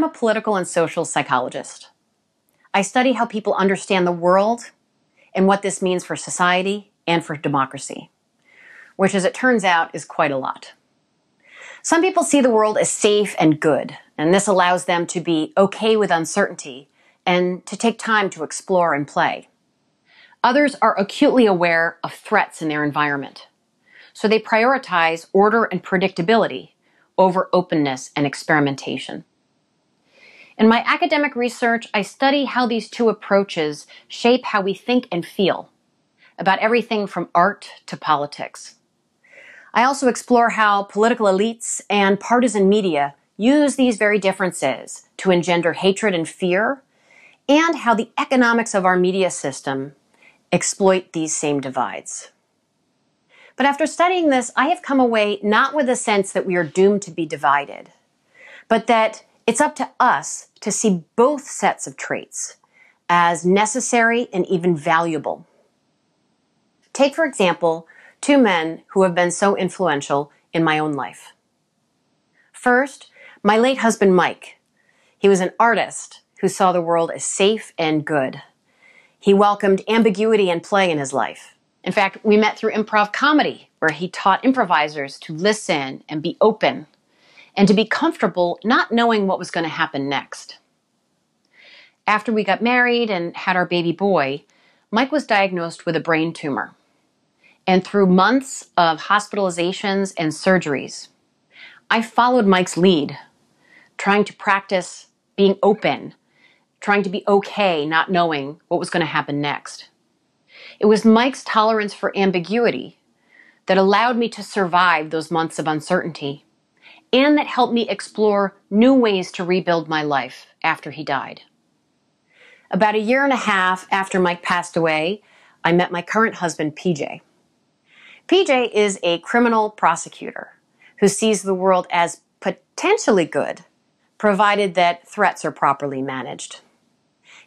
I'm a political and social psychologist. I study how people understand the world and what this means for society and for democracy, which, as it turns out, is quite a lot. Some people see the world as safe and good, and this allows them to be okay with uncertainty and to take time to explore and play. Others are acutely aware of threats in their environment, so they prioritize order and predictability over openness and experimentation. In my academic research, I study how these two approaches shape how we think and feel about everything from art to politics. I also explore how political elites and partisan media use these very differences to engender hatred and fear, and how the economics of our media system exploit these same divides. But after studying this, I have come away not with a sense that we are doomed to be divided, but that it's up to us to see both sets of traits as necessary and even valuable. Take, for example, two men who have been so influential in my own life. First, my late husband Mike. He was an artist who saw the world as safe and good. He welcomed ambiguity and play in his life. In fact, we met through improv comedy, where he taught improvisers to listen and be open and to be comfortable not knowing what was going to happen next. After we got married and had our baby boy, Mike was diagnosed with a brain tumor. And through months of hospitalizations and surgeries, I followed Mike's lead, trying to practice being open, trying to be okay, not knowing what was going to happen next. It was Mike's tolerance for ambiguity that allowed me to survive those months of uncertainty and that helped me explore new ways to rebuild my life after he died. About a year and a half after Mike passed away, I met my current husband, PJ. PJ is a criminal prosecutor who sees the world as potentially good, provided that threats are properly managed.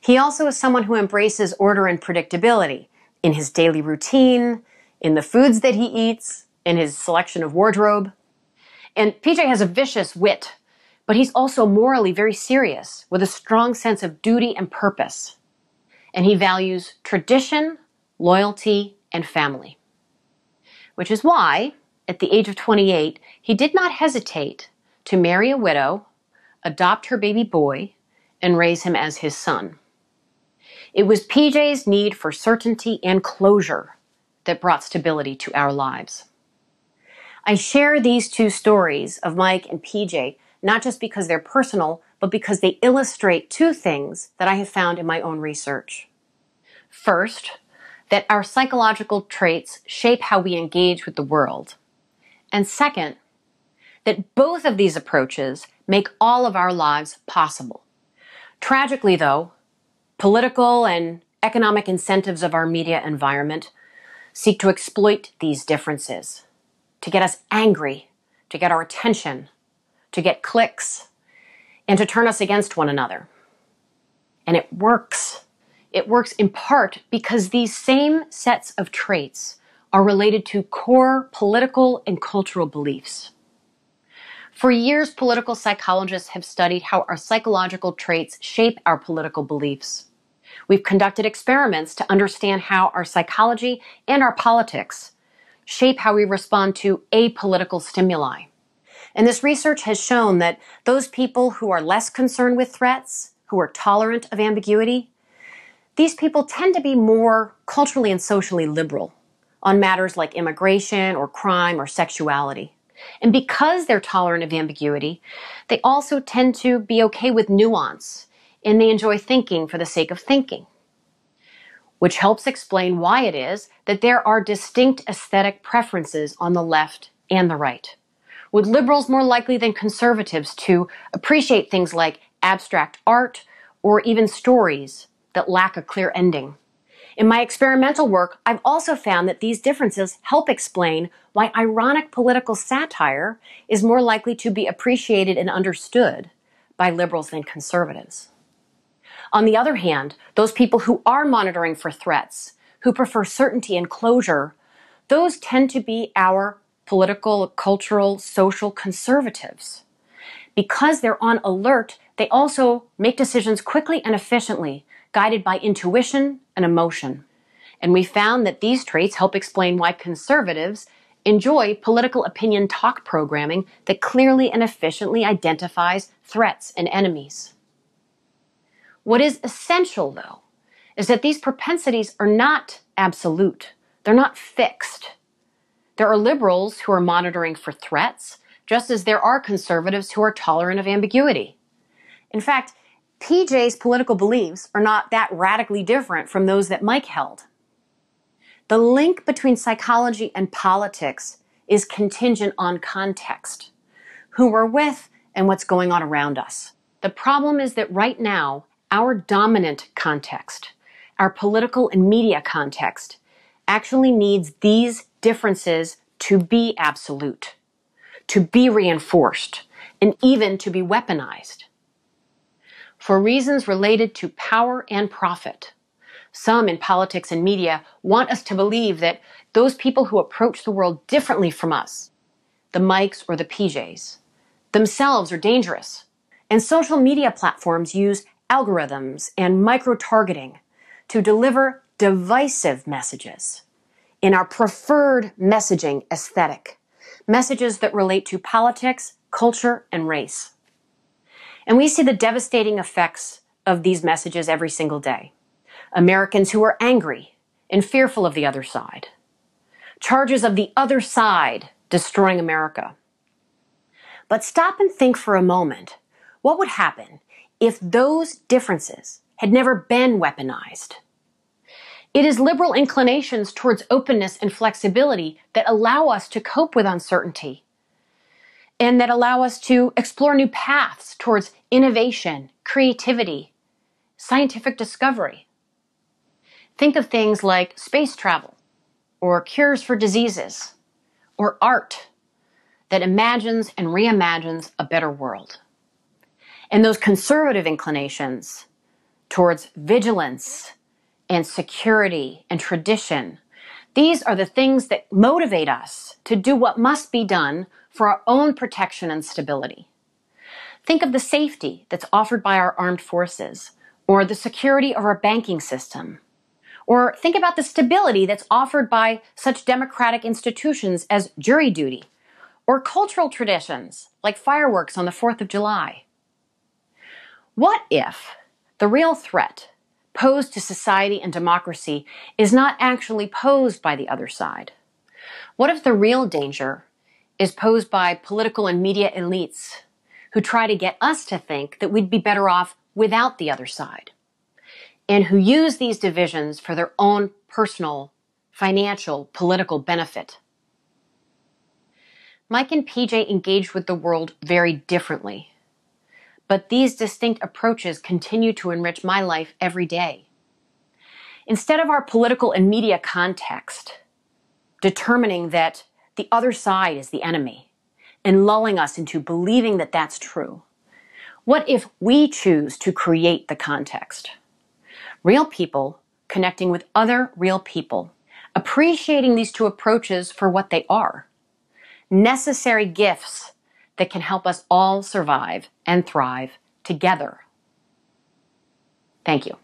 He also is someone who embraces order and predictability in his daily routine, in the foods that he eats, in his selection of wardrobe. And PJ has a vicious wit, but he's also morally very serious with a strong sense of duty and purpose. And he values tradition, loyalty, and family which is why, at the age of 28, he did not hesitate to marry a widow, adopt her baby boy, and raise him as his son. It was PJ's need for certainty and closure that brought stability to our lives. I share these two stories of Mike and PJ not just because they're personal, but because they illustrate two things that I have found in my own research. First, that our psychological traits shape how we engage with the world. And second, that both of these approaches make all of our lives possible. Tragically, though, political and economic incentives of our media environment seek to exploit these differences, to get us angry, to get our attention, to get clicks, and to turn us against one another. And it works. It works in part because these same sets of traits are related to core political and cultural beliefs. For years, political psychologists have studied how our psychological traits shape our political beliefs. We've conducted experiments to understand how our psychology and our politics shape how we respond to apolitical stimuli. And this research has shown that those people who are less concerned with threats, who are tolerant of ambiguity, these people tend to be more culturally and socially liberal on matters like immigration or crime or sexuality. And because they're tolerant of ambiguity, they also tend to be okay with nuance and they enjoy thinking for the sake of thinking. Which helps explain why it is that there are distinct aesthetic preferences on the left and the right, with liberals more likely than conservatives to appreciate things like abstract art or even stories that lack a clear ending. In my experimental work, I've also found that these differences help explain why ironic political satire is more likely to be appreciated and understood by liberals than conservatives. On the other hand, those people who are monitoring for threats, who prefer certainty and closure, those tend to be our political, cultural, social conservatives Because they're on alert, they also make decisions quickly and efficiently, guided by intuition and emotion. And we found that these traits help explain why conservatives enjoy political opinion talk programming that clearly and efficiently identifies threats and enemies. What is essential, though, is that these propensities are not absolute. They're not fixed. There are liberals who are monitoring for threats, just as there are conservatives who are tolerant of ambiguity. In fact, PJ's political beliefs are not that radically different from those that Mike held. The link between psychology and politics is contingent on context, who we're with, and what's going on around us. The problem is that right now, our dominant context, our political and media context, actually needs these differences to be absolute, to be reinforced, and even to be weaponized. For reasons related to power and profit, some in politics and media want us to believe that those people who approach the world differently from us, the Mikes or the PJs, themselves are dangerous. And social media platforms use algorithms and micro targeting to deliver divisive messages in our preferred messaging aesthetic, messages that relate to politics, culture, and race. And we see the devastating effects of these messages every single day. Americans who are angry and fearful of the other side. Charges of the other side destroying America. But stop and think for a moment. What would happen if those differences had never been weaponized? It is liberal inclinations towards openness and flexibility that allow us to cope with uncertainty and that allow us to explore new paths towards innovation, creativity, scientific discovery. Think of things like space travel, or cures for diseases, or art that imagines and reimagines a better world. And those conservative inclinations towards vigilance and security and tradition, these are the things that motivate us to do what must be done for our own protection and stability. Think of the safety that's offered by our armed forces, or the security of our banking system, or think about the stability that's offered by such democratic institutions as jury duty, or cultural traditions like fireworks on the 4th of July. What if the real threat posed to society and democracy is not actually posed by the other side? What if the real danger is posed by political and media elites who try to get us to think that we'd be better off without the other side? and who use these divisions for their own personal, financial, political benefit. Mike and PJ engaged with the world very differently, but these distinct approaches continue to enrich my life every day. Instead of our political and media context determining that the other side is the enemy and lulling us into believing that that's true, what if we choose to create the context? real people connecting with other real people, appreciating these two approaches for what they are necessary gifts that can help us all survive and thrive together. Thank you.